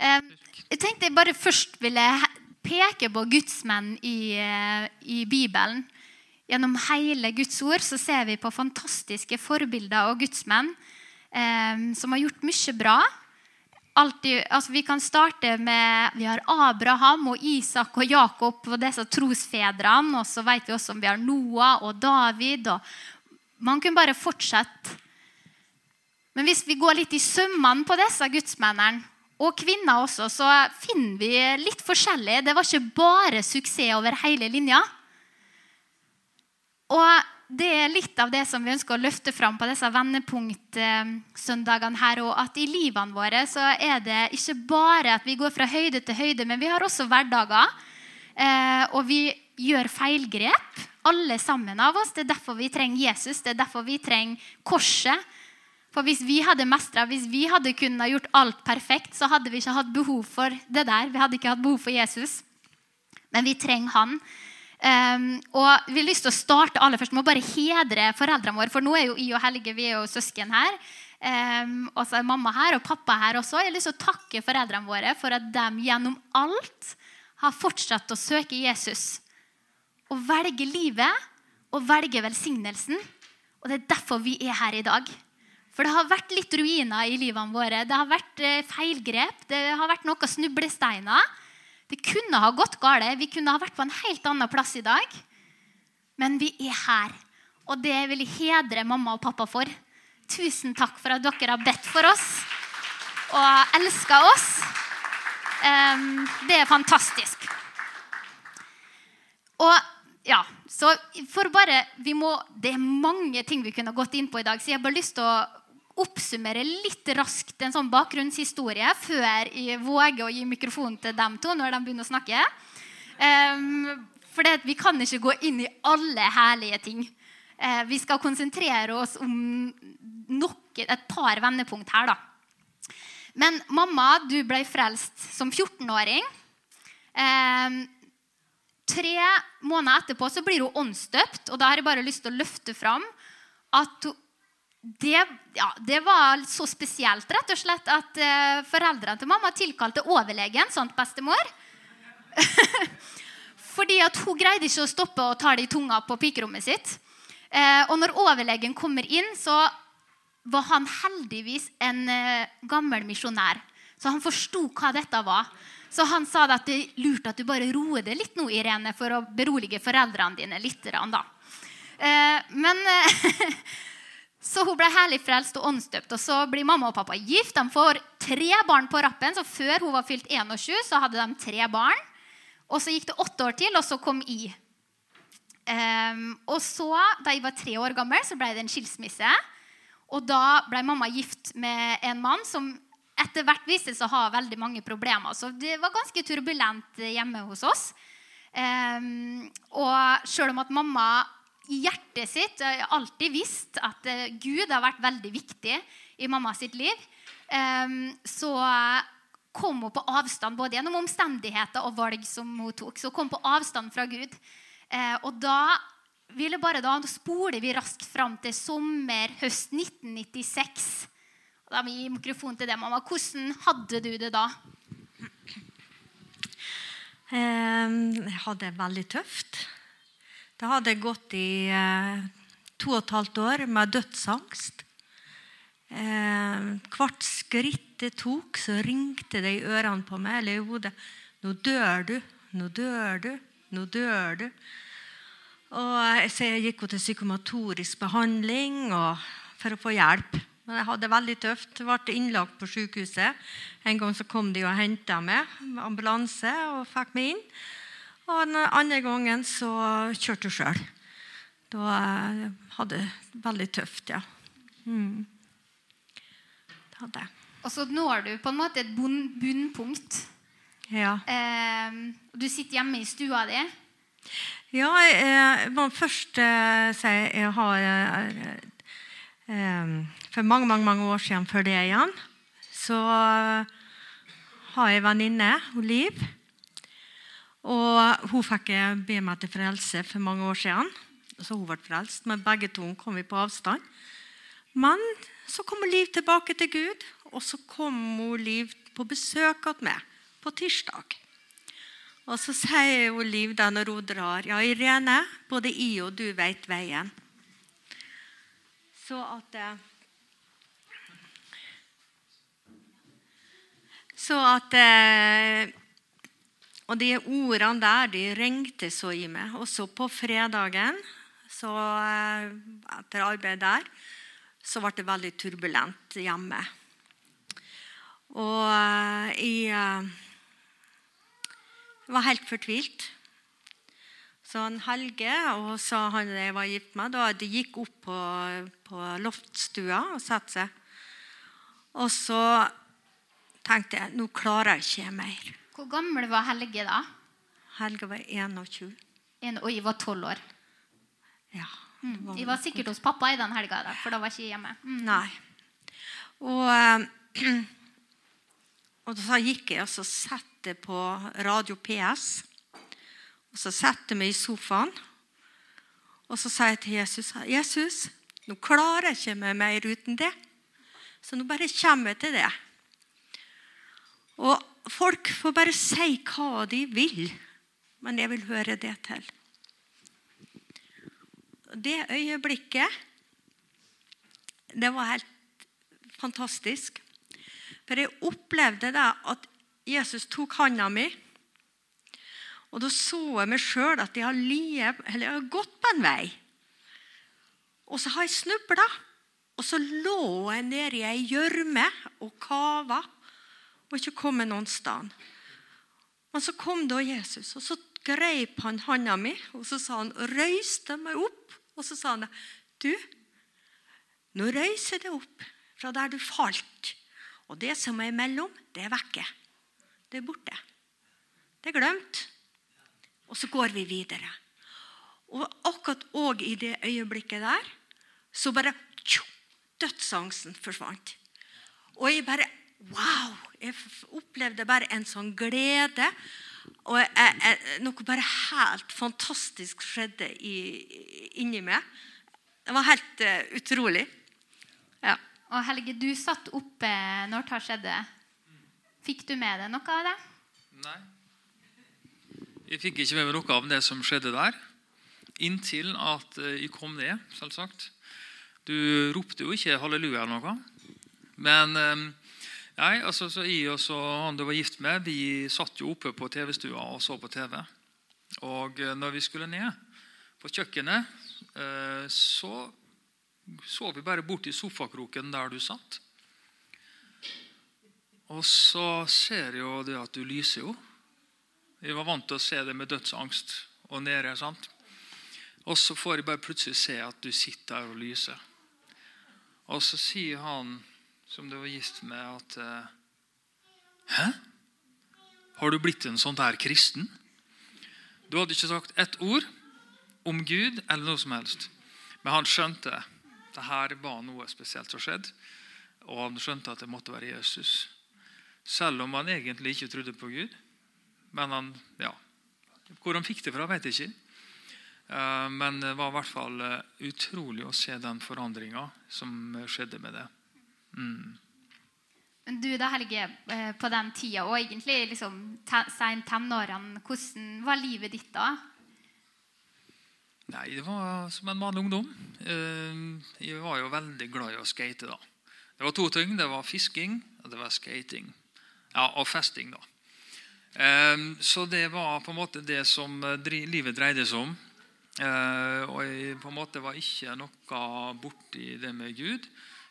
Jeg tenkte jeg bare først ville peke på gudsmenn i, eh, i Bibelen. Gjennom hele Guds ord så ser vi på fantastiske forbilder og gudsmenn som har gjort mye bra. Altid, altså vi kan starte med Vi har Abraham og Isak og Jakob og disse trosfedrene. Og så vet vi også om vi har Noah og David. Og man kunne bare fortsette. Men hvis vi går litt i sømmene på disse gudsmennene, og kvinner også, så finner vi litt forskjellig. Det var ikke bare suksess over hele linja. Og det er litt av det som vi ønsker å løfte fram på disse vendepunktsøndagene her. Og at i livene våre så er det ikke bare at vi går fra høyde til høyde, men vi har også hverdager. Eh, og vi gjør feilgrep, alle sammen av oss. Det er derfor vi trenger Jesus. Det er derfor vi trenger korset. For hvis vi hadde mestra, hvis vi hadde kunnet gjort alt perfekt, så hadde vi ikke hatt behov for det der. Vi hadde ikke hatt behov for Jesus. Men vi trenger han. Um, og vi har lyst til å starte aller først med å bare hedre foreldrene våre. For nå er jo I og Helge vi er jo søsken her. Um, og så er mamma her og pappa her også. Jeg har lyst til å takke foreldrene våre for at de gjennom alt har fortsatt å søke Jesus. Og velge livet og velge velsignelsen. Og det er derfor vi er her i dag. For det har vært litt ruiner i livene våre. Det har vært eh, feilgrep. Det har vært noen snublesteiner. Det kunne ha gått galt. Vi kunne ha vært på en helt annen plass i dag. Men vi er her. Og det vil jeg hedre mamma og pappa for. Tusen takk for at dere har bedt for oss og elska oss. Det er fantastisk. Og ja, så for bare, må, Det er mange ting vi kunne gått inn på i dag, så jeg har bare lyst til å oppsummere litt raskt en sånn bakgrunnshistorie før jeg våger å gi mikrofonen til dem to når de begynner å snakke. Um, for det, vi kan ikke gå inn i alle herlige ting. Uh, vi skal konsentrere oss om nok, et par vendepunkt her. da. Men mamma, du ble frelst som 14-åring. Um, tre måneder etterpå så blir hun åndsdøpt. Og da har jeg bare lyst til å løfte fram at hun det, ja, det, var så spesielt rett og slett at uh, foreldrene til mamma tilkalte overlegen. Sant, bestemor? Fordi at hun greide ikke å stoppe å ta det i tunga på pikerommet sitt. Uh, og når overlegen kommer inn, så var han heldigvis en uh, gammel misjonær. Så han forsto hva dette var. Så han sa at det er lurt at du bare roer deg litt nå, Irene, for å berolige foreldrene dine litt. Da. men Så hun ble herlig frelst og åndsdøpt. Og så blir mamma og pappa gift. De får tre barn på rappen. Så før hun var fylt 21, så hadde de tre barn. Og så gikk det åtte år til, og så kom I. Um, og så, da jeg var tre år gammel, så ble det en skilsmisse. Og da ble mamma gift med en mann som etter hvert viste seg å ha veldig mange problemer. Så det var ganske turbulent hjemme hos oss. Um, og sjøl om at mamma i hjertet sitt jeg har alltid visst at eh, Gud har vært veldig viktig i mamma sitt liv. Ehm, så kom hun på avstand både gjennom omstendigheter og valg som hun tok. Så kom hun på avstand fra Gud. Eh, og da ville bare da spoler vi raskt fram til sommer, høst 1996. Da må jeg gi mikrofon til deg, mamma. Hvordan hadde du det da? Ehm, jeg hadde det veldig tøft. Det hadde gått i eh, to og et halvt år med dødsangst. Eh, hvert skritt det tok, så ringte det i ørene på meg eller i hodet. 'Nå dør du. Nå dør du. Nå dør du.' Og så jeg gikk til psykomatorisk behandling for å få hjelp. Men jeg hadde det veldig tøft. Jeg ble innlagt på sykehuset. En gang så kom de og henta meg med ambulanse og fikk meg inn. Og den andre gangen så kjørte hun sjøl. Da hadde jeg det veldig tøft, ja. Mm. Det hadde jeg. Og så når du på en måte et bunnpunkt. Ja. Eh, du sitter hjemme i stua di. Ja, jeg må først eh, si jeg har eh, eh, For mange mange, mange år siden, før det igjen, så har jeg en venninne, Liv. Og hun fikk be meg til frelse for mange år siden. Så hun ble frelst, Men begge to kom vi på avstand. Men så kom Liv tilbake til Gud, og så kom hun Liv på besøk hos meg på tirsdag. Og så sier hun Liv da når hun drar, ja, Irene, både i og du vet veien. Så at eh, Så at eh, Og de ordene der de ringte så i meg. Også på fredagen, så eh, etter arbeid der, så ble det veldig turbulent hjemme. Og jeg var helt fortvilt. Så han Helge og så han jeg var gift med, da de gikk opp på, på loftstua og satte seg. Og så tenkte jeg nå klarer jeg ikke mer. Hvor gammel var Helge da? Helge var 21. En, og jeg var tolv år. Ja. Mm. Jeg var sikkert hos pappa i den helga, da, for da var jeg ikke hjemme. Mm. Nei. Og, eh, og så gikk jeg og så satte på Radio PS. Og så satte jeg meg i sofaen. Og så sa jeg til Jesus Jesus, nå klarer jeg ikke meg mer uten det. Så nå bare kommer jeg til det. Og folk får bare si hva de vil, men jeg vil høre det til. Det øyeblikket, det var helt fantastisk. For jeg opplevde det at Jesus tok handa mi. Og da så jeg meg sjøl at jeg har, lie, jeg har gått på en vei. Og så har jeg snubla. Og så lå jeg nede i ei gjørme og kava og ikke komme noen sted. Men så kom da Jesus, og så grep han handa mi og så sa han, røyste meg opp. Og så sa han, du, nå røyser deg opp fra der du falt. Og det som er imellom, det er vekke. Det er borte. Det er glemt. Og så går vi videre. Og akkurat òg i det øyeblikket der, så bare tjo, Dødsangsten forsvant. Og jeg bare Wow! Jeg opplevde bare en sånn glede. Og jeg, jeg, noe bare helt fantastisk skjedde i, inni meg. Det var helt uh, utrolig. Ja. Og Helge, du satt oppe når det skjedde. Fikk du med deg noe av det? Nei. Jeg fikk ikke med meg noe av det som skjedde der. Inntil at eh, jeg kom ned, selvsagt. Du ropte jo ikke halleluja eller noe. Men um, Nei, altså så Jeg og så han du var gift med, vi satt jo oppe på TV-stua og så på TV. Og eh, når vi skulle ned på kjøkkenet, eh, så så vi bare bort i sofakroken der du satt. Og så ser jeg jo det at du lyser jo. Jeg var vant til å se det med dødsangst og nede. sant? Og så får jeg bare plutselig se at du sitter der og lyser. Og så sier han som du var gift med, at uh, Hæ? Har du blitt en sånn der kristen? Du hadde ikke sagt ett ord om Gud eller noe som helst. Men han skjønte det her var noe spesielt som skjedde. Og han skjønte at det måtte være Jesus. Selv om han egentlig ikke trodde på Gud. Men han, ja, Hvor han fikk det fra, vet jeg ikke. Eh, men det var i hvert fall eh, utrolig å se den forandringa som skjedde med det. Mm. Du da, Helge, eh, på den tida og egentlig liksom seint tenårene, hvordan var livet ditt da? Nei, Det var som en vanlig ungdom. Eh, jeg var jo veldig glad i å skate. da. Det var to ting. Det var fisking og det var skating. Ja, Og festing, da. Eh, så det var på en måte det som livet dreide seg om. Og jeg på en måte var ikke noe borti det med Gud.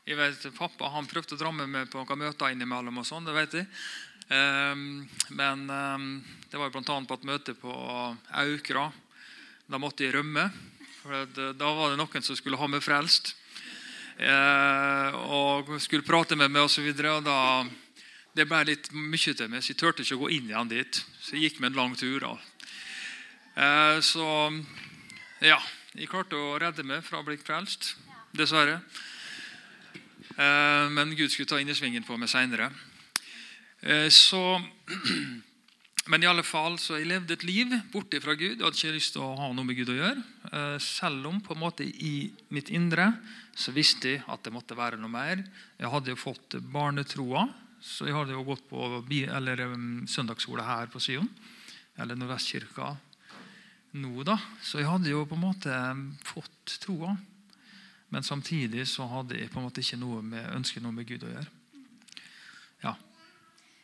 Jeg vet, Pappa han prøvde å dra med meg på noen møter innimellom. og sånn, det vet jeg. Um, men um, det var bl.a. på et møte på Aukra. Da måtte jeg rømme. for det, Da var det noen som skulle ha meg frelst. Uh, og skulle prate med meg osv. Det ble litt mye til meg, så jeg turte ikke å gå inn igjen dit. Så jeg gikk med en lang tur. Uh, så ja, jeg klarte å redde meg fra å bli frelst. Dessverre. Eh, men Gud skulle ta innersvingen på meg seinere. Eh, men i alle fall, så jeg levde et liv borte fra Gud. Jeg hadde ikke lyst til å ha noe med Gud å gjøre. Eh, selv om på en måte i mitt indre så visste jeg at det måtte være noe mer. Jeg hadde jo fått barnetroa Så jeg hadde jo gått på eller, søndagsskole her på Sion. Eller Nordvestkirka nå, da. Så jeg hadde jo på en måte fått troa. Men samtidig så hadde jeg på en måte ikke noe med, ønsket noe med Gud å gjøre. Ja.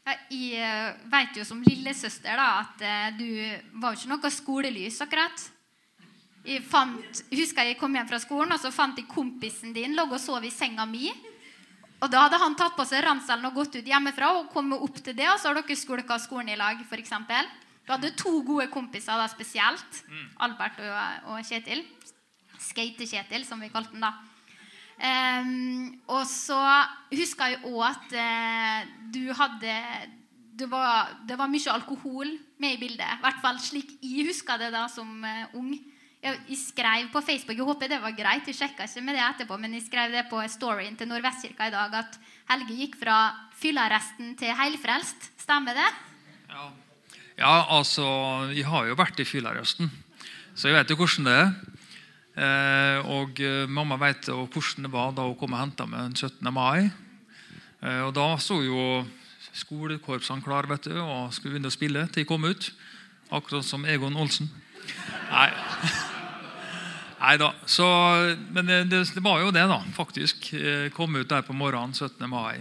Ja, Jeg vet jo som lillesøster da, at eh, du var jo ikke noe skolelys, akkurat. Jeg fant, husker jeg kom hjem fra skolen, og så fant jeg kompisen din lå og sov i senga mi. Og da hadde han tatt på seg ranselen og gått ut hjemmefra og kommet opp til det, og så har dere skulka skolen i lag, f.eks. Du hadde to gode kompiser da spesielt. Albert og, og Kjetil. Skate-Kjetil, som vi kalte den da. Um, og så husker jeg òg at uh, du hadde det var, det var mye alkohol med i bildet. I hvert fall slik jeg husker det da som uh, ung. Jeg, jeg skrev på Facebook jeg håper det var greit, jeg sjekka ikke med det etterpå, men jeg skrev det på storyen til Nordvestkirka i dag at Helge gikk fra fyllearresten til heilfrelst. Stemmer det? Ja. ja, altså Jeg har jo vært i fyllearresten, så jeg vet jo hvordan det er. Eh, og eh, mamma vet hvordan det var da hun kom og henta meg den 17. mai. Eh, og da sto jo skolekorpsene klar vet du, og skulle begynne å spille til de kom ut. Akkurat som Egon Olsen. Nei. Nei da. Så, men det, det, var jo det, da, faktisk. Kom ut der på morgenen 17. mai.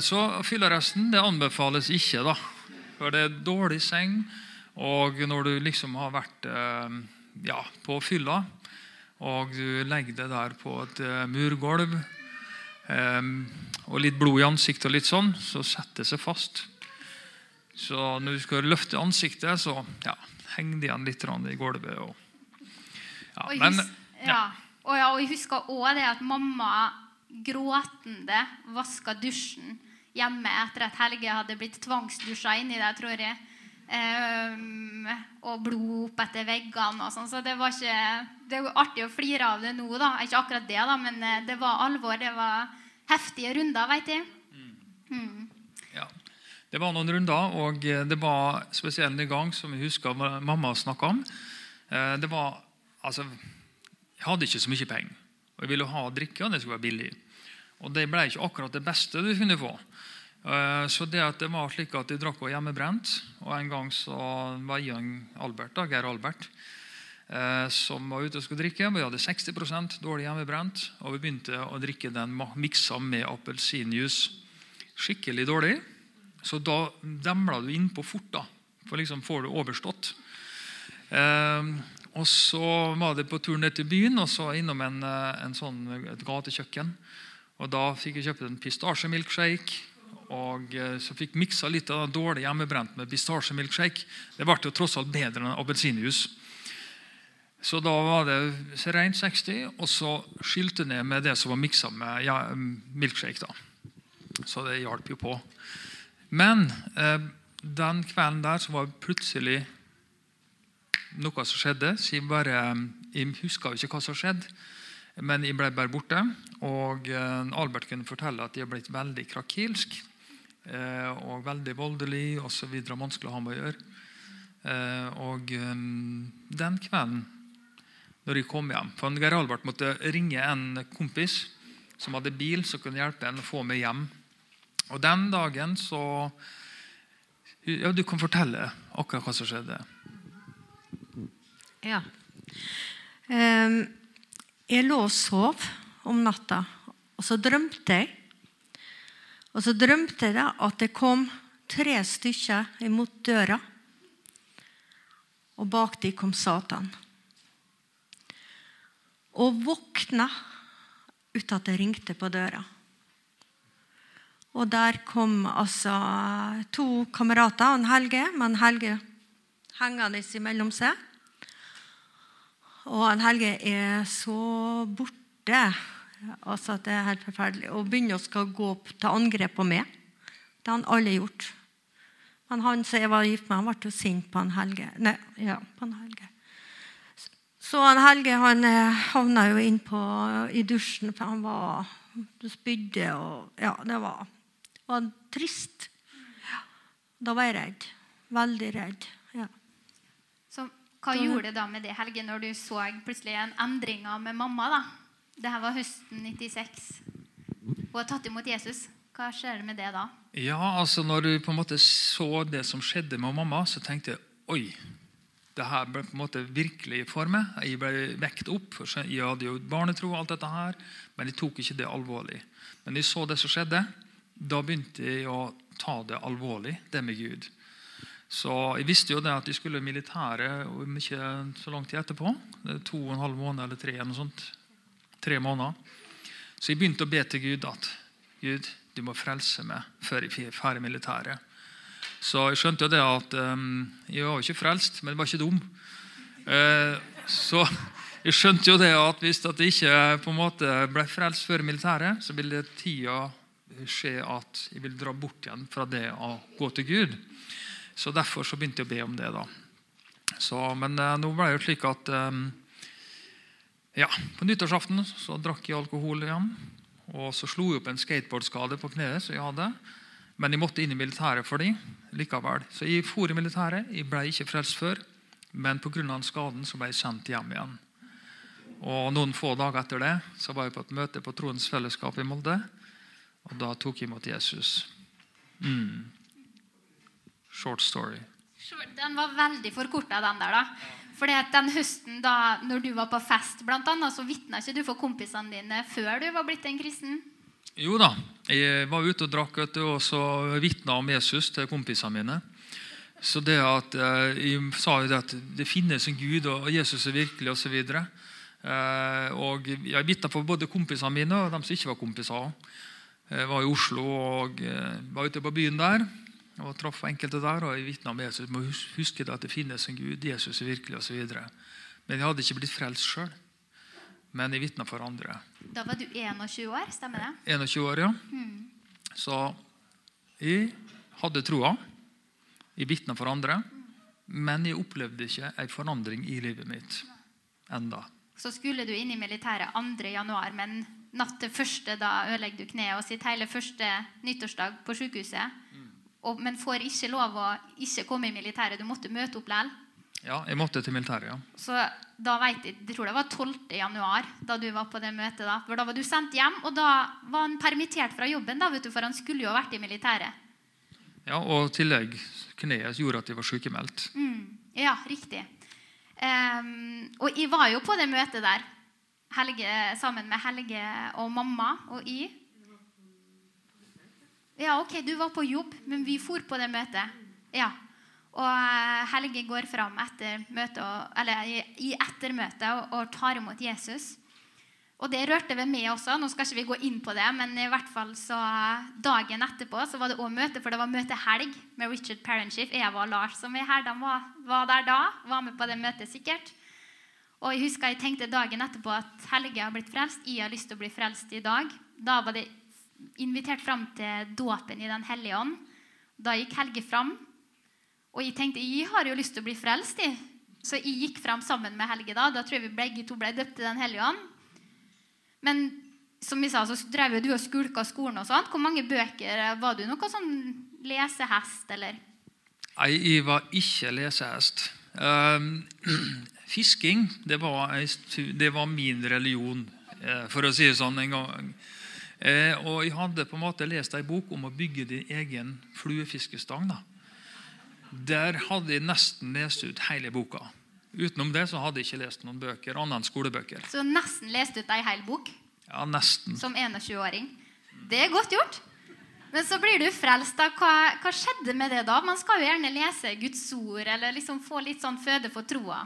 Så fyllearresten det anbefales ikke, da. For det er dårlig seng. Og når du liksom har vært ja, på fylla, og du legger deg der på et eh, murgulv, eh, og litt blod i ansiktet, og litt sånn, så setter det seg fast. Så når du skal løfte ansiktet, så ja, henger det igjen litt i gulvet. Og, ja, Og men, ja. Og, ja, og jeg husker òg det at mamma gråtende vaska dusjen hjemme etter at Helge hadde blitt tvangsdusja inni der, tror jeg. Ehm, og blod opp etter veggene og sånn. Så det var ikke Det er jo artig å flire av det nå, da. Ikke akkurat det, da, men eh, det var alvor. Det var heftige runder, veit jeg. Mm. Ja. Det var noen runder, og eh, det var spesielt en gang som jeg husker mamma snakka om. Eh, Det var, altså, Jeg hadde ikke så mye penger, og jeg ville ha drikke, og det skulle være billig. Og det ble ikke akkurat det beste du kunne få. Eh, Så det at det var slik at jeg drakk og hjemmebrent, og en gang så var jeg Albert, da, Geir Albert, eh, som var ute og skulle drikke. Vi hadde 60% dårlig hjemmebrent, og vi begynte å drikke den miksa med appelsinjuice. Skikkelig dårlig. Så da demla du innpå fort, da. For liksom får du overstått. Eh, og så var det på tur ned til byen, og så innom en, en sånn, et gatekjøkken. Og da fikk jeg kjøpt en pistasjemilkshake. Og eh, så fikk miksa litt av det dårlig hjemmebrent med pistasjemilkshake. Det ble jo tross alt bedre enn appelsinjuice. Så da var det rent 60, og så skilte ned med det som var miksa med ja, milkshake. da. Så det hjalp jo på. Men eh, den kvelden der så var det plutselig noe som skjedde. Jeg, bare, jeg huska jo ikke hva som skjedde, men jeg ble bare borte. Og eh, Albert kunne fortelle at jeg er blitt veldig krakilsk eh, og veldig voldelig osv. Vanskelig å ha med å gjøre. Eh, og den kvelden når jeg kom hjem For Geir Albert måtte ringe en kompis som hadde bil, som kunne hjelpe en å få meg hjem. Og den dagen så Ja, du kan fortelle akkurat hva som skjedde. Ja. Ehm, jeg lå og sov om natta, og så drømte jeg. Og så drømte jeg at det kom tre stykker imot døra, og bak dem kom Satan. Og våkna ut at det ringte på døra. Og der kom altså to kamerater og en Helge, men Helge hengende imellom seg. Og han Helge er så borte altså det er helt forferdelig. Og begynner å skal gå til angrep på meg. Det har han alle gjort. Men han som jeg var gift med, han ble jo sint på han Helge. Nei, ja, på han Helge. Så han Helge han eh, havna jo inn på, i dusjen, for han var spydde og Ja, det var, var trist. Da var jeg redd. Veldig redd. Ja. da, hva gjorde det da med det, Helge, når du så plutselig en endring med mamma? da? Dette var høsten 96. Hun har tatt imot Jesus. Hva skjer med det da? Ja, altså Når du på en måte så det som skjedde med mamma, så tenkte jeg oi, det her ble på en måte virkelig for meg. Jeg ble vekt opp. Jeg hadde jo barnetro, og alt dette her, men jeg tok ikke det alvorlig. Men jeg så det som skjedde, da begynte jeg å ta det alvorlig, det med Gud. Så Jeg visste jo det at jeg skulle i militæret om ikke så lang tid etterpå. Er To og en halv måned eller tre. eller noe sånt. Tre måneder. Så jeg begynte å be til Gud at Gud, du må frelse meg før jeg er ferdig militæret. Så jeg skjønte jo det at um, jeg var jo ikke frelst, men jeg var ikke dum. Uh, så jeg skjønte jo det at hvis jeg ikke på en måte ble frelst før militæret, så ville tida skje at jeg ville dra bort igjen fra det å gå til Gud. Så Derfor så begynte jeg å be om det. da. Så, men eh, nå ble det jo slik at eh, ja, På nyttårsaften så drakk jeg alkohol igjen. Og så slo jeg opp en skateboardskade på kneet. som jeg hadde. Men jeg måtte inn i militæret for dem likevel. Så jeg for i militæret. Jeg ble ikke frelst før. Men pga. skaden så ble jeg sendt hjem igjen. Og Noen få dager etter det så var jeg på et møte på Troens Fellesskap i Molde. Og da tok jeg imot Jesus. Mm. Short story. Den var veldig forkorta, den der, da. Fordi at den høsten da når du var på fest, blant annet, så vitna ikke du for kompisene dine før du var blitt en kristen? Jo da, jeg var ute og drakk vet og så vitna om Jesus til kompisene mine. Så det at eh, Jeg sa jo det at det finnes en Gud, og Jesus er virkelig, osv. Eh, og jeg vitna for både kompisene mine og dem som ikke var kompiser. Jeg var i Oslo og eh, var ute på byen der og traff enkelte der. og Jeg vitna om Jesus. Må huske det at det finnes en Gud, Jesus er virkelig, osv. Men jeg hadde ikke blitt frelst sjøl. Men jeg vitna for andre. Da var du 21 år, stemmer det? 21 år, ja. Så jeg hadde troa. Jeg vitna for andre. Men jeg opplevde ikke en forandring i livet mitt enda. Så skulle du inn i militæret 2. januar, men natt til første da ødelegger du kneet og sitter hele første nyttårsdag på sykehuset. Og, men får ikke lov å ikke komme i militæret. Du måtte møte opp likevel. Ja, jeg måtte til militæret, ja. Så da vet jeg, jeg tror det var 12. januar da du var på det møtet. Da For da var du sendt hjem, og da var han permittert fra jobben, da, vet du, for han skulle jo ha vært i militæret. ja og tillegg kneet gjorde at jeg var sykemeldt. Mm, ja, riktig. Um, og jeg var jo på det møtet der Helge, sammen med Helge og mamma og jeg. Ja, ok, du var på jobb, men vi for på det møtet. Ja. Og eh, Helge går fram etter møtet, eller i, ettermøtet og, tar imot Jesus. Og det rørte ved meg også. Nå skal ikke vi gå inn på det, men i hvert fall så dagen etterpå så var det også møte, for det var møtehelg med Richard Parenshiff, Eva og Lars som er her. De var, var der da. Var med på det møtet sikkert. Og jeg husker jeg tenkte dagen etterpå at Helge har blitt frelst. Jeg har lyst til å bli frelst i dag. Da var det invitert fram til dåpen i Den hellige ånd. Da gikk Helge fram. Og jeg tenkte jeg har jo lyst til å bli frelst. Jeg. Så jeg gikk fram sammen med Helge. Da Da tror jeg vi begge to ble døpt i Den hellige ånd. Men som jeg sa, så drev jo du og skulka skolen. og sånt. Hvor mange bøker Var du noe sånn lesehest, eller? Nei, jeg var ikke lesehest. Ehm, fisking det var, det var min religion, eh, for å si det sånn en gang. Eh, og jeg hadde på en måte lest ei bok om å bygge din egen fluefiskestang. da. Der hadde jeg nesten lest ut hele boka. Utenom det så hadde jeg ikke lest noen bøker, annet enn skolebøker. Så nesten lest ut ei hel bok Ja, nesten. som 21-åring. Det er godt gjort. Men så blir du frelst. da. Hva, hva skjedde med det da? Man skal jo gjerne lese Guds ord eller liksom få litt sånn føde for troa.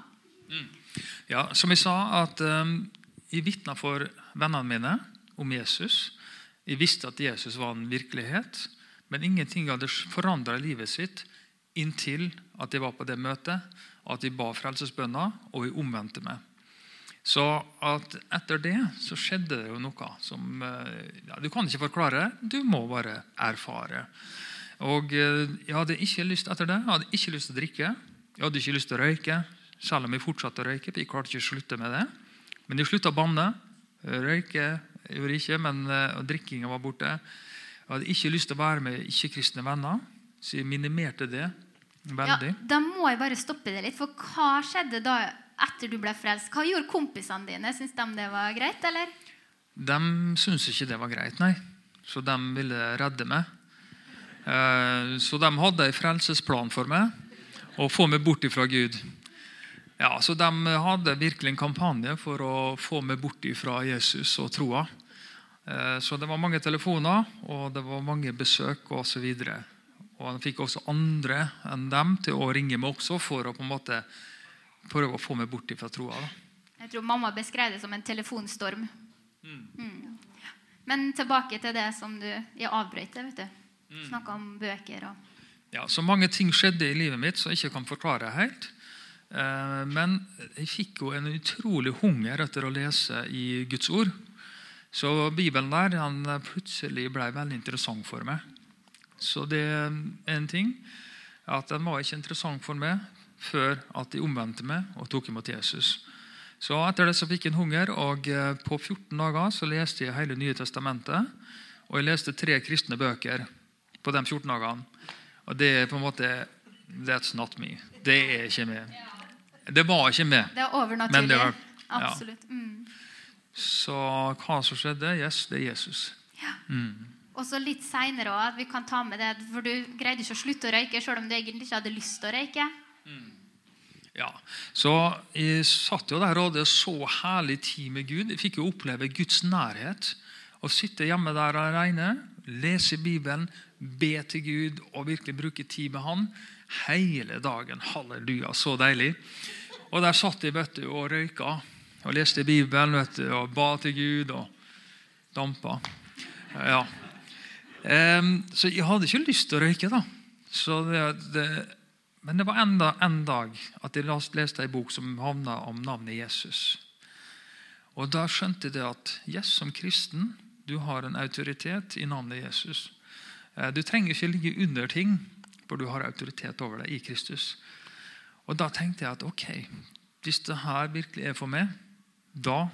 Ja, som jeg sa, at um, jeg vitna for vennene mine om Jesus. De visste at Jesus var en virkelighet, men ingenting hadde forandra livet sitt inntil at jeg var på det møtet, at jeg ba frelsesbønner, og jeg omvendte meg. Så at etter det så skjedde det jo noe som eh, ja, Du kan ikke forklare, du må bare erfare. Og eh, Jeg hadde ikke lyst etter det, jeg hadde ikke lyst til å drikke, jeg hadde ikke lyst til å røyke. Selv om jeg fortsatte å røyke, jeg klarte ikke å slutte med det. Men jeg slutta å banne. Røyke jeg gjorde ikke, men eh, og drikkinga var borte. Jeg hadde ikke lyst til å være med ikke-kristne venner, så jeg minimerte det Ja, da må jeg bare stoppe det litt. For hva skjedde da etter du ble frelst? Hva gjorde kompisene dine? Syns de det var greit, eller? De syntes ikke det var greit, nei. så de ville redde meg. Eh, så de hadde en frelsesplan for meg, å få meg bort ifra Gud. Ja, Så de hadde virkelig en kampanje for å få meg bort ifra Jesus og troa. Eh, så det var mange telefoner, og det var mange besøk osv. Og han fikk også andre enn dem til å ringe meg også for å på en måte prøve å få meg bort fra troa. Jeg tror mamma beskrev det som en telefonstorm. Mm. Mm. Men tilbake til det som du Jeg avbrøt det. vet du. Mm. Snakka om bøker og Ja, Så mange ting skjedde i livet mitt som jeg ikke kan forklare helt. Eh, men jeg fikk jo en utrolig hunger etter å lese i Guds ord. Så Bibelen der han plutselig ble veldig interessant for meg. Så det er en ting at den var ikke interessant for meg før at de omvendte meg og tok imot Jesus. Så Etter det så fikk jeg en hunger, og eh, på 14 dager så leste jeg hele Nye testamentet. Og jeg leste tre kristne bøker på de 14 dagene. Og det er på en måte That's not me. Det er ikke meg. Det var ikke meg. Det er overnaturlig. Det var, ja. Absolutt. Mm. Så hva som skjedde? Yes, det er Jesus. Ja. Mm. Og så litt seinere òg, vi kan ta med det, for du greide ikke å slutte å røyke selv om du egentlig ikke hadde lyst til å røyke. Mm. Ja, Så jeg satt jo der og hadde så herlig tid med Gud. Jeg fikk jo oppleve Guds nærhet. Å sitte hjemme der alene, lese Bibelen, be til Gud og virkelig bruke tid med Han hele dagen. Halleluja, så deilig. Og der satt jeg vet du, og røyka og leste Bibelen vet du, og ba til Gud og dampa. Ja. Så jeg hadde ikke lyst til å røyke. da. Det, det, men det var enda en dag at jeg leste en bok som havna om navnet Jesus. Og Da skjønte jeg at yes, som kristen du har en autoritet i navnet Jesus. Eh, du trenger ikke ligge under ting, for du har autoritet over deg i Kristus. Og Da tenkte jeg at ok, hvis det her virkelig er for meg, da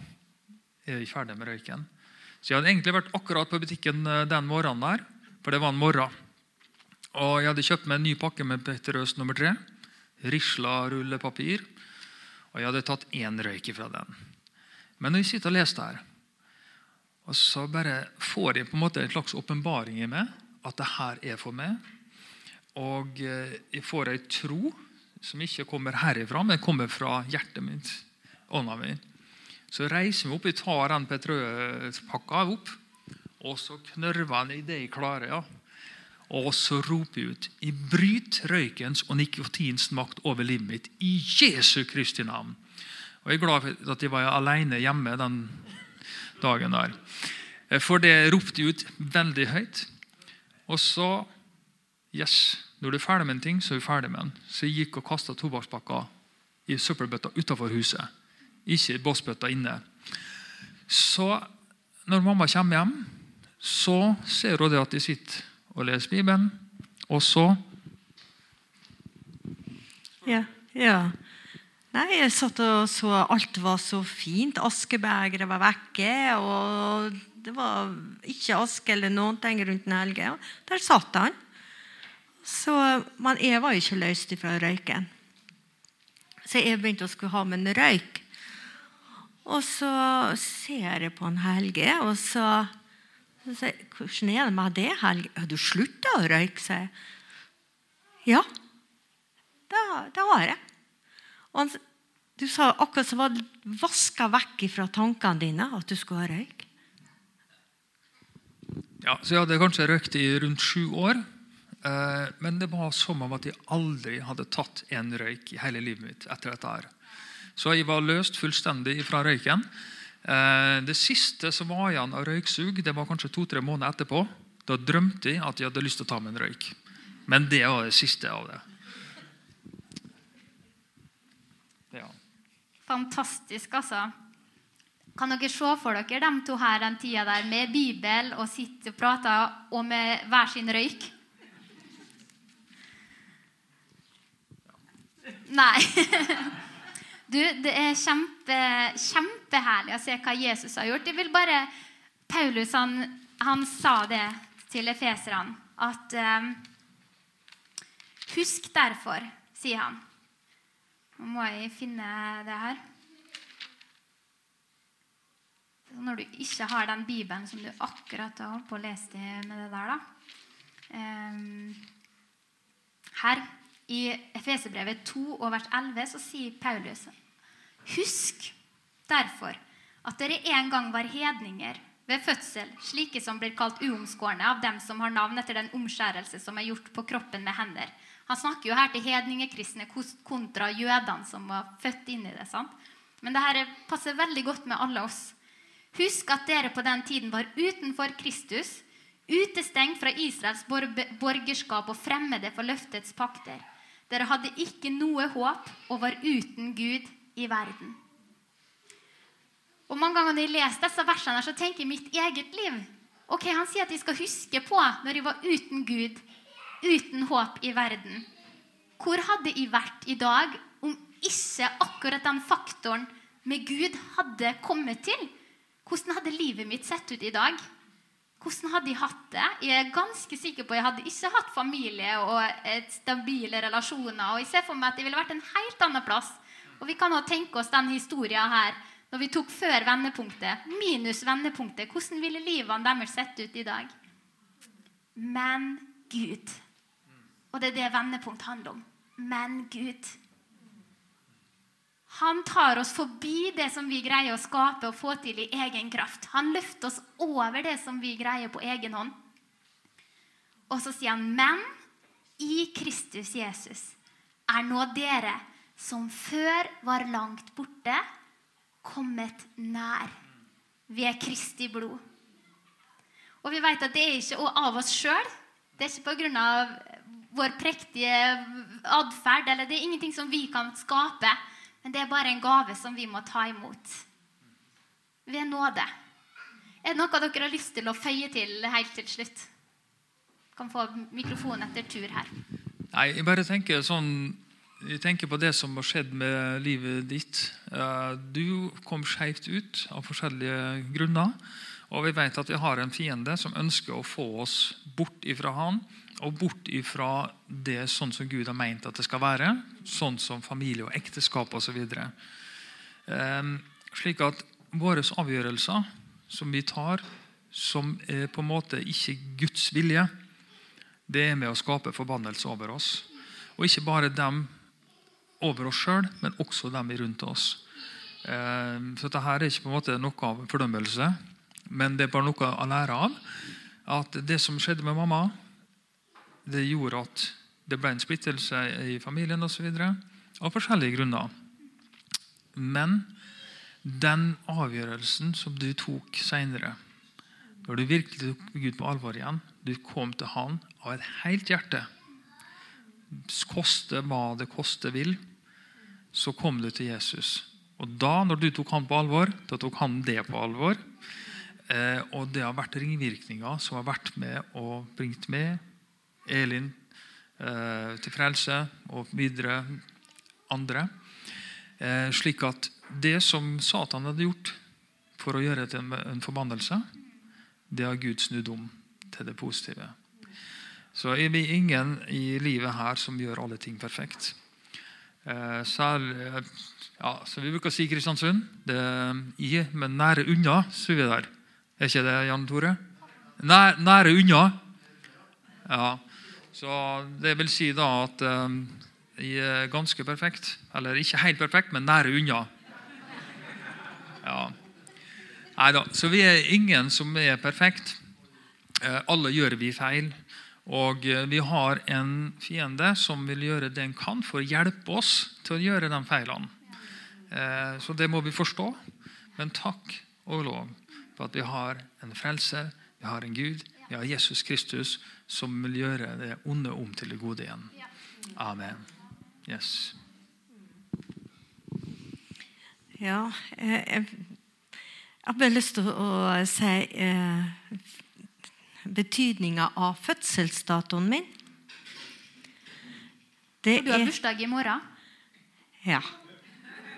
er vi ferdig med røyken. Så Jeg hadde egentlig vært akkurat på butikken eh, den morgenen der, for det var en morgen. Og Jeg hadde kjøpt meg en ny pakke med Petter Øst nummer tre. Risla rullepapir. Og jeg hadde tatt én røyk fra den. Men når jeg sitter og leser her, og så bare får jeg på en måte en slags åpenbaring i meg at det her er for meg. Og eh, jeg får ei tro som ikke kommer herifra, men kommer fra hjertet mitt. ånda mi. Så reiser vi opp, vi tar den petrøpakka opp, og så knørver han i det jeg klarer. ja. Og så roper jeg ut Jeg bryter røykens og nikotins makt over livet mitt i Jesu Kristi navn. Og Jeg er glad for at jeg var alene hjemme den dagen der. For det ropte jeg ut veldig høyt. Og så Yes, når du er ferdig med en ting, så er du ferdig med den. Så jeg gikk og kasta tobakkspakka i søppelbøtta utafor huset. Ikke båsbøtta inne. Så når mamma kommer hjem, så ser hun det at de sitter og leser Bibelen. Og så Ja. ja. Nei, Jeg satt og så alt var så fint. Askebegeret var vekke. Og det var ikke aske eller noen ting rundt den helga. Der satt han. Så, Men jeg var ikke løst fra røyken. Så jeg begynte å skulle ha med en røyk. Og så ser jeg på en Helge, og så, så sier jeg 'Hvordan er det med det, Helge?' 'Har du slutta å røyke?' sier jeg. 'Ja, det, har jeg.' Og han, du sa akkurat som var vaska vekk fra tankene dine at du skulle ha røyk. Ja, så Jeg hadde kanskje røykt i rundt sju år. Eh, men det var som om at jeg aldri hadde tatt en røyk i hele livet mitt etter dette. her. Så jeg var løst fullstendig fra røyken. Eh, det siste som var igjen av røyksug, det var kanskje to-tre måneder etterpå. Da drømte jeg at jeg hadde lyst til å ta meg en røyk. Men det var det siste av det. Ja. Fantastisk, altså. Kan dere se for dere de to her den tida der med Bibel og sitter og prater og med hver sin røyk? Nei. Du, det er kjempe, kjempeherlig å se hva Jesus har gjort. Jeg vil bare, Paulus han, han sa det til efeserne, at um, Husk derfor, sier han. Nå må jeg finne det her. når du ikke har den Bibelen som du akkurat har holdt på å lese med det der, da. Ehm, her i Efesebrevet 2 og vers 11 så sier Paulus Husk derfor at dere en gang var hedninger ved fødsel, slike som blir kalt uomskårne av dem som har navn etter den omskjærelse som er gjort på kroppen med hender. Han snakker jo her til hedningekristne kontra jødene som var født inn i det. sant? Men dette passer veldig godt med alle oss. Husk at dere på den tiden var utenfor Kristus, utestengt fra Israels borgerskap og fremmede for løftets pakter. Dere hadde ikke noe håp og var uten Gud i verden. Og mange ganger når jeg leser disse versene, så tenker jeg mitt eget liv. Ok, Han sier at jeg skal huske på når jeg var uten Gud, uten håp i verden. Hvor hadde jeg vært i dag om ikke akkurat den faktoren med Gud hadde kommet til? Hvordan hadde livet mitt sett ut i dag? Hvordan hadde jeg hatt det? Jeg er ganske sikker på at jeg hadde ikke hatt familie og stabile relasjoner. Og jeg ser for meg at jeg ville vært en helt annen plass. Og vi kan også tenke oss denne historien her når vi tok før vendepunktet, minus vendepunktet, hvordan ville livene deres sett ut i dag? Men Gud. Og det er det vendepunkt handler om. Men Gud. Han tar oss forbi det som vi greier å skape og få til i egen kraft. Han løfter oss over det som vi greier på egen hånd. Og så sier han, men i Kristus Jesus er nå dere som før var langt borte, kommet nær ved Kristi blod. Og vi vet at det er ikke av oss sjøl. Det er ikke pga. vår prektige atferd. Det er ingenting som vi kan skape. Men det er bare en gave som vi må ta imot. Ved nåde. Er det noe dere har lyst til å føye til helt til slutt? Kan få mikrofonen etter tur her. Nei, jeg bare tenker sånn jeg tenker på det som har skjedd med livet ditt. Eh, du kom skjevt ut av forskjellige grunner. Og vi vet at vi har en fiende som ønsker å få oss bort ifra han og bort ifra det sånn som Gud har meint at det skal være. Sånn som familie og ekteskap osv. Eh, slik at våre avgjørelser som vi tar, som er på en måte ikke Guds vilje, det er med å skape forbannelse over oss. Og ikke bare dem over oss sjøl, men også dem rundt oss. Eh, så dette er ikke på en måte noe av fordømmelse, men det er bare noe å lære av. At det som skjedde med mamma, det gjorde at det ble en splittelse i familien osv. Av forskjellige grunner. Men den avgjørelsen som du tok seinere, når du virkelig tok Gud på alvor igjen, du kom til Han av et helt hjerte koste hva det koste vil, så kom du til Jesus. Og da, når du tok han på alvor, da tok han det på alvor. Eh, og det har vært ringvirkninger som har vært med og bringt med Elin eh, til frelse og videre andre. Eh, slik at det som Satan hadde gjort for å gjøre det til en, forbannelse, det har Gud snudd om til det positive. Så er vi ingen i livet her som gjør alle ting perfekt. Eh, særlig, ja, som vi bruker å si i Kristiansund det er i, men nære unna, sier vi der. Er ikke det, Jan Tore? Nære, nære unna. Ja. Så det vil si da at jeg er ganske perfekt. Eller ikke helt perfekt, men nære unna. Ja. Nei da. Så vi er ingen som er perfekt. Uh, alle gjør vi feil. Og eh, vi har en fiende som vil gjøre det en kan for å hjelpe oss til å gjøre de feilene. Eh, så det må vi forstå. Men takk og lov for at vi har en frelser, vi har en Gud, har Jesus Kristus, som vil gjøre det onde om til det gode igjen. Amen. Yes. Ja, jeg, jeg har bare lyst til å si eh, betydninga av fødselsdatoen min. Det du har bursdag i morgen? Ja.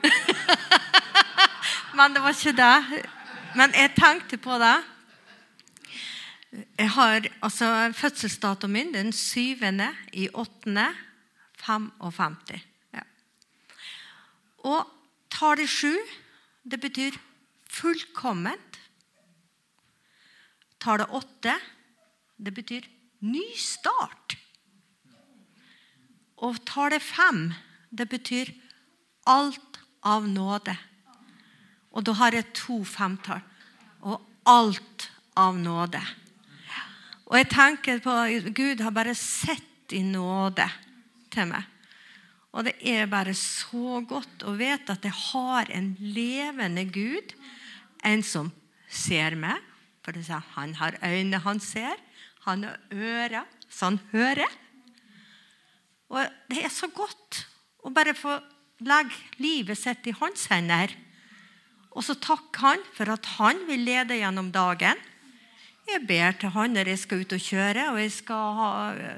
Men det var ikke det. Men jeg tenkte på det. Jeg har altså fødselsdatoen min den syvende i åttende 55. Ja. Og tallet sju, det betyr fullkomment, Tallet åtte, det betyr ny start. Og tallet fem, det betyr alt av nåde. Og da har jeg to femtall. Og alt av nåde. Og jeg tenker på Gud har bare sett i nåde til meg. Og det er bare så godt å vite at jeg har en levende Gud. En som ser meg. For han har øyne han ser. Han har ører så han hører. Og det er så godt å bare få legge livet sitt i hans hender. Og så takke han for at han vil lede gjennom dagen. Jeg ber til han når jeg skal ut og kjøre, og jeg ha,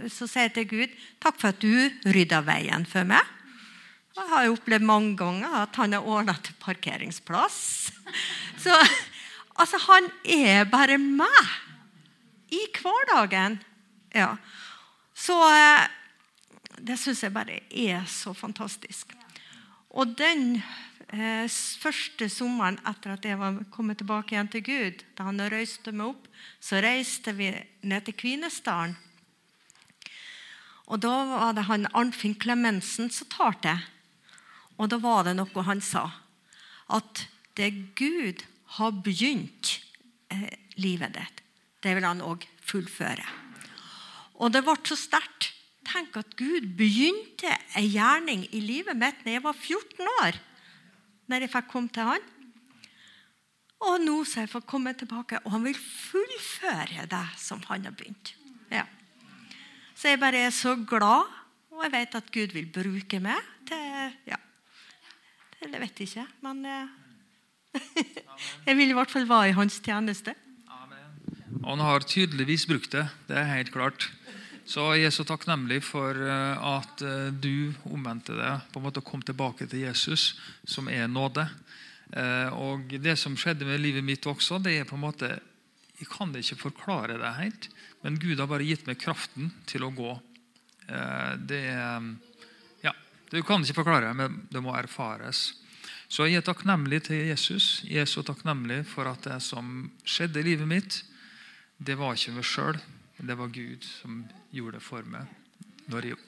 så sier jeg til Gud takk for at du rydda veien for meg. Og jeg har opplevd mange ganger at han har ordna til parkeringsplass. Så altså, han er bare meg i hverdagen. Ja. Så eh, det syns jeg bare er så fantastisk. Og den første sommeren etter at jeg var kommet tilbake igjen til Gud, da han røyste meg opp, så reiste vi ned til Kvinesdalen. Og da var det han Arnfinn Klemensen som talte. Og da var det noe han sa. At det Gud har begynt eh, livet ditt, det vil han òg fullføre. Og det ble så sterkt. Tenk at Gud begynte en gjerning i livet mitt da jeg var 14 år når jeg fikk komme til han. Og nå så jeg fått komme tilbake, og han vil fullføre det som han har begynt. Ja. Så jeg bare er så glad, og jeg vet at Gud vil bruke meg til ja. Vet jeg ikke, men eh, jeg vil i hvert fall være i hans tjeneste. Amen. Han har tydeligvis brukt det. Det er helt klart. Så jeg er så takknemlig for eh, at eh, du omvendte deg på en måte kom tilbake til Jesus, som er nåde. Eh, og Det som skjedde med livet mitt også, det er på en måte Jeg kan ikke forklare det helt, men Gud har bare gitt meg kraften til å gå. Det ja, Du kan ikke forklare, det, men det må erfares. Så jeg er takknemlig til Jesus. Jeg er så takknemlig for at det som skjedde i livet mitt, det var ikke meg sjøl, det var Gud som gjorde det for meg når jeg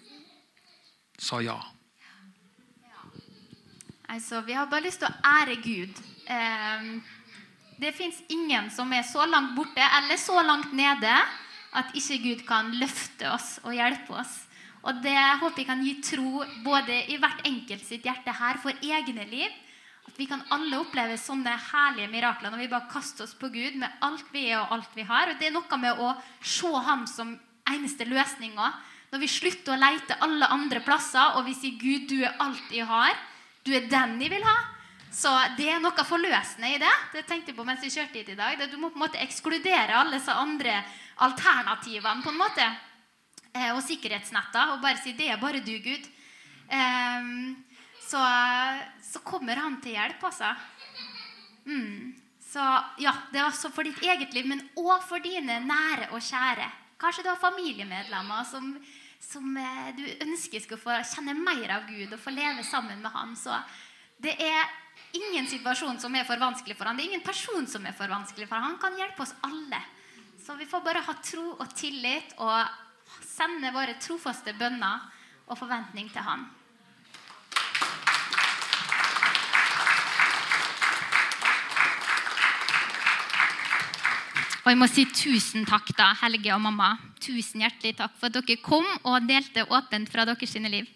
sa ja. Altså, vi har bare lyst til å ære Gud. Eh, det fins ingen som er så langt borte eller så langt nede at ikke Gud kan løfte oss og hjelpe oss. Og det håper jeg kan gi tro både i hvert enkelt sitt hjerte her for egne liv. At vi kan alle oppleve sånne herlige mirakler når vi bare kaster oss på Gud med alt vi er og alt vi har. Og det er noe med å se Ham som eneste løsninga. Når vi slutter å leite alle andre plasser, og vi sier 'Gud, du er alt jeg har', du er den jeg vil ha. Så det er noe forløsende i det. Det tenkte jeg på mens jeg kjørte hit i dag. Du må på en måte ekskludere alle disse andre alternativene på en måte. Eh, og sikkerhetsnetter. Og bare si 'Det er bare du, Gud'. Eh, så, så, kommer han til hjelp, altså. Mm. Så ja, det er også for ditt eget liv, men òg for dine nære og kjære. Kanskje du har familiemedlemmer som, som eh, du ønsker skal få kjenne mer av Gud og få leve sammen med Han. Så det er ingen situasjon som er for vanskelig for han. Det er ingen person som er for vanskelig for han. Han kan hjelpe oss alle. Så vi får bare ha tro og tillit og sende våre trofaste bønner og forventning til Han. Og jeg må si tusen takk, da, Helge og mamma. Tusen hjertelig takk for at dere kom og delte åpent fra deres liv.